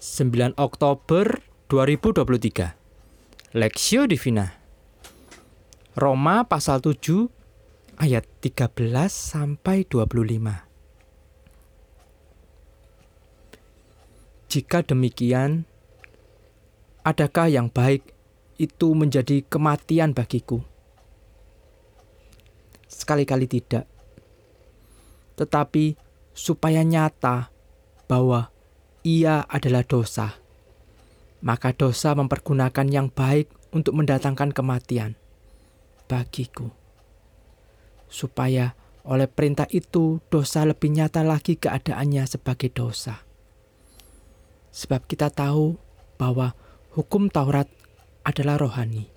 9 Oktober 2023 Lexio Divina. Roma pasal 7 ayat 13 sampai 25 Jika demikian adakah yang baik itu menjadi kematian bagiku? Sekali-kali tidak. Tetapi supaya nyata bahwa ia adalah dosa, maka dosa mempergunakan yang baik untuk mendatangkan kematian bagiku, supaya oleh perintah itu dosa lebih nyata lagi keadaannya sebagai dosa. Sebab kita tahu bahwa hukum Taurat adalah rohani,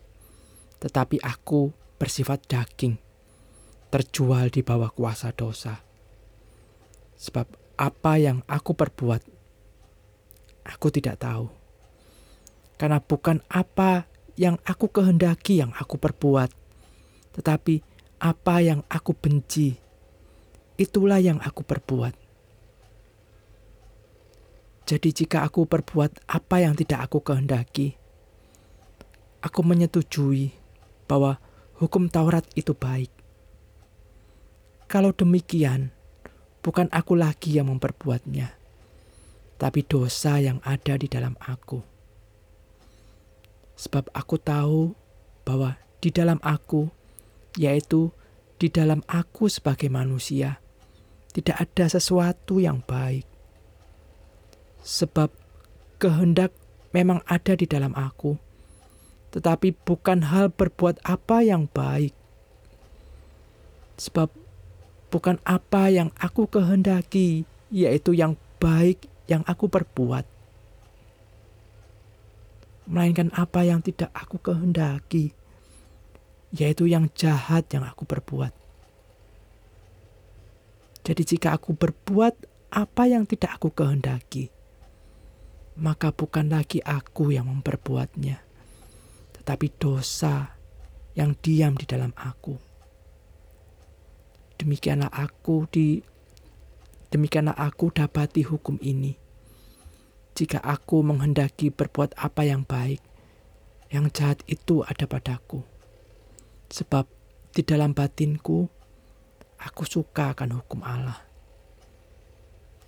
tetapi aku bersifat daging, terjual di bawah kuasa dosa. Sebab apa yang aku perbuat Aku tidak tahu. Karena bukan apa yang aku kehendaki yang aku perbuat, tetapi apa yang aku benci, itulah yang aku perbuat. Jadi, jika aku perbuat apa yang tidak aku kehendaki, aku menyetujui bahwa hukum Taurat itu baik. Kalau demikian, bukan aku lagi yang memperbuatnya tapi dosa yang ada di dalam aku. Sebab aku tahu bahwa di dalam aku, yaitu di dalam aku sebagai manusia, tidak ada sesuatu yang baik. Sebab kehendak memang ada di dalam aku, tetapi bukan hal berbuat apa yang baik. Sebab bukan apa yang aku kehendaki, yaitu yang baik yang aku perbuat, melainkan apa yang tidak aku kehendaki, yaitu yang jahat yang aku perbuat. Jadi, jika aku berbuat apa yang tidak aku kehendaki, maka bukan lagi aku yang memperbuatnya, tetapi dosa yang diam di dalam aku. Demikianlah aku di Demikianlah aku dapati hukum ini. Jika aku menghendaki berbuat apa yang baik, yang jahat itu ada padaku. Sebab di dalam batinku, aku suka akan hukum Allah.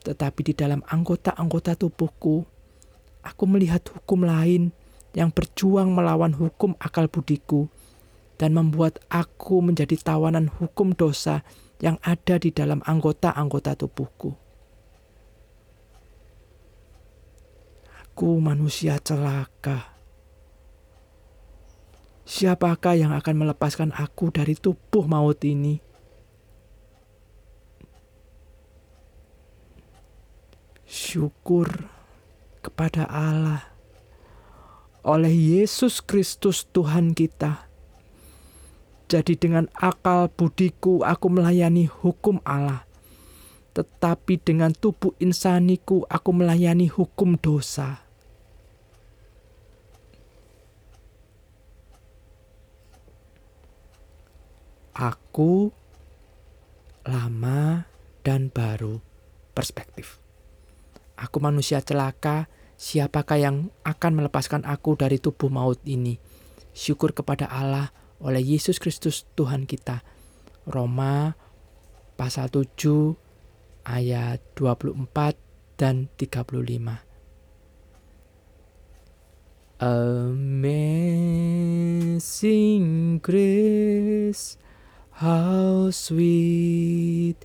Tetapi di dalam anggota-anggota tubuhku, aku melihat hukum lain yang berjuang melawan hukum akal budiku dan membuat aku menjadi tawanan hukum dosa yang ada di dalam anggota-anggota tubuhku. Aku manusia celaka. Siapakah yang akan melepaskan aku dari tubuh maut ini? Syukur kepada Allah oleh Yesus Kristus Tuhan kita jadi dengan akal budiku aku melayani hukum Allah. Tetapi dengan tubuh insaniku aku melayani hukum dosa. Aku lama dan baru perspektif. Aku manusia celaka, siapakah yang akan melepaskan aku dari tubuh maut ini? Syukur kepada Allah oleh Yesus Kristus Tuhan kita. Roma pasal 7 ayat 24 dan 35. Amazing grace, how sweet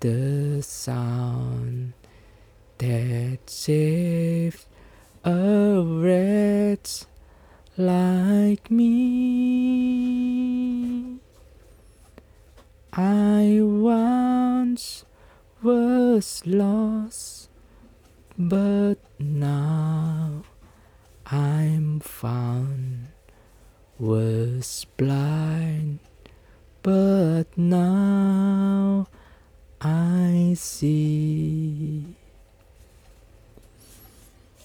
the sound that saved a wretch like me. Was lost, but now I'm found. Was blind, but now I see.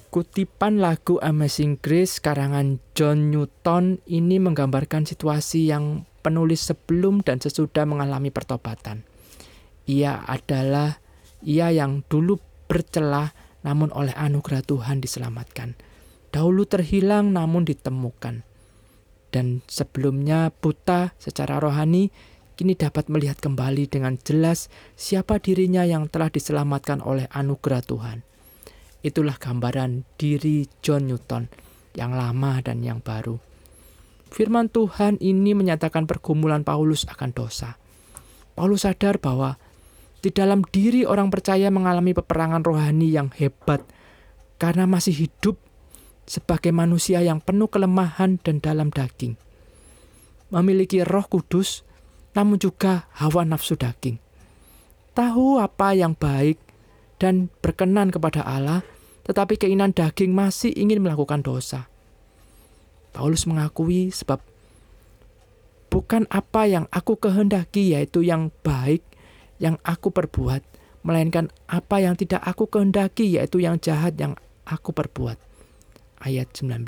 Kutipan lagu Amazing Grace karangan John Newton ini menggambarkan situasi yang penulis sebelum dan sesudah mengalami pertobatan. Ia adalah ia yang dulu bercelah namun oleh anugerah Tuhan diselamatkan. Dahulu terhilang namun ditemukan. Dan sebelumnya buta secara rohani, kini dapat melihat kembali dengan jelas siapa dirinya yang telah diselamatkan oleh anugerah Tuhan. Itulah gambaran diri John Newton yang lama dan yang baru. Firman Tuhan ini menyatakan pergumulan Paulus akan dosa. Paulus sadar bahwa di dalam diri orang percaya mengalami peperangan rohani yang hebat karena masih hidup sebagai manusia yang penuh kelemahan dan dalam daging. Memiliki roh kudus, namun juga hawa nafsu daging. Tahu apa yang baik dan berkenan kepada Allah, tetapi keinginan daging masih ingin melakukan dosa. Paulus mengakui sebab bukan apa yang aku kehendaki yaitu yang baik yang aku perbuat, melainkan apa yang tidak aku kehendaki, yaitu yang jahat yang aku perbuat. Ayat 19.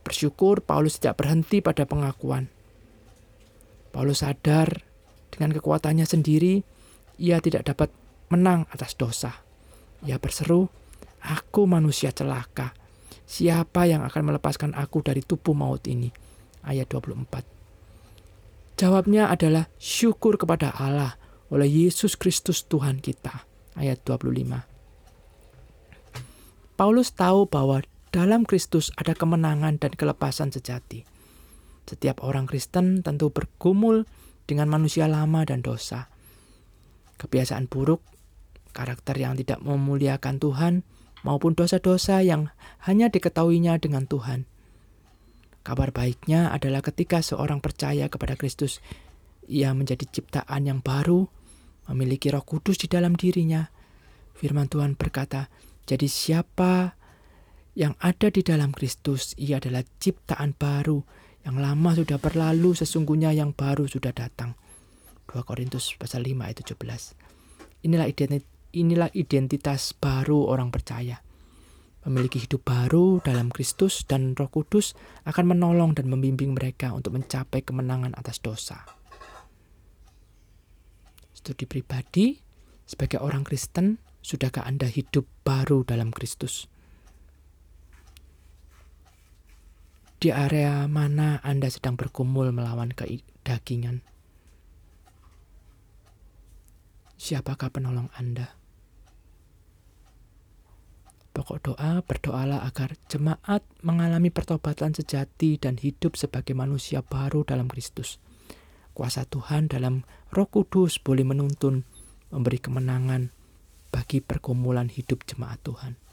Bersyukur Paulus tidak berhenti pada pengakuan. Paulus sadar dengan kekuatannya sendiri, ia tidak dapat menang atas dosa. Ia berseru, Aku manusia celaka. Siapa yang akan melepaskan aku dari tubuh maut ini? Ayat 24. Jawabnya adalah syukur kepada Allah oleh Yesus Kristus Tuhan kita. Ayat 25. Paulus tahu bahwa dalam Kristus ada kemenangan dan kelepasan sejati. Setiap orang Kristen tentu bergumul dengan manusia lama dan dosa. Kebiasaan buruk, karakter yang tidak memuliakan Tuhan, maupun dosa-dosa yang hanya diketahuinya dengan Tuhan – Kabar baiknya adalah ketika seorang percaya kepada Kristus, ia menjadi ciptaan yang baru, memiliki Roh Kudus di dalam dirinya. Firman Tuhan berkata, "Jadi siapa yang ada di dalam Kristus, ia adalah ciptaan baru, yang lama sudah berlalu, sesungguhnya yang baru sudah datang." 2 Korintus pasal 5 ayat 17. Inilah identitas, inilah identitas baru orang percaya memiliki hidup baru dalam Kristus dan Roh Kudus akan menolong dan membimbing mereka untuk mencapai kemenangan atas dosa. Studi pribadi, sebagai orang Kristen, sudahkah Anda hidup baru dalam Kristus? Di area mana Anda sedang bergumul melawan kedagingan? Siapakah penolong Anda? Pokok doa, berdoalah agar jemaat mengalami pertobatan sejati dan hidup sebagai manusia baru dalam Kristus. Kuasa Tuhan dalam Roh Kudus boleh menuntun, memberi kemenangan bagi pergumulan hidup jemaat Tuhan.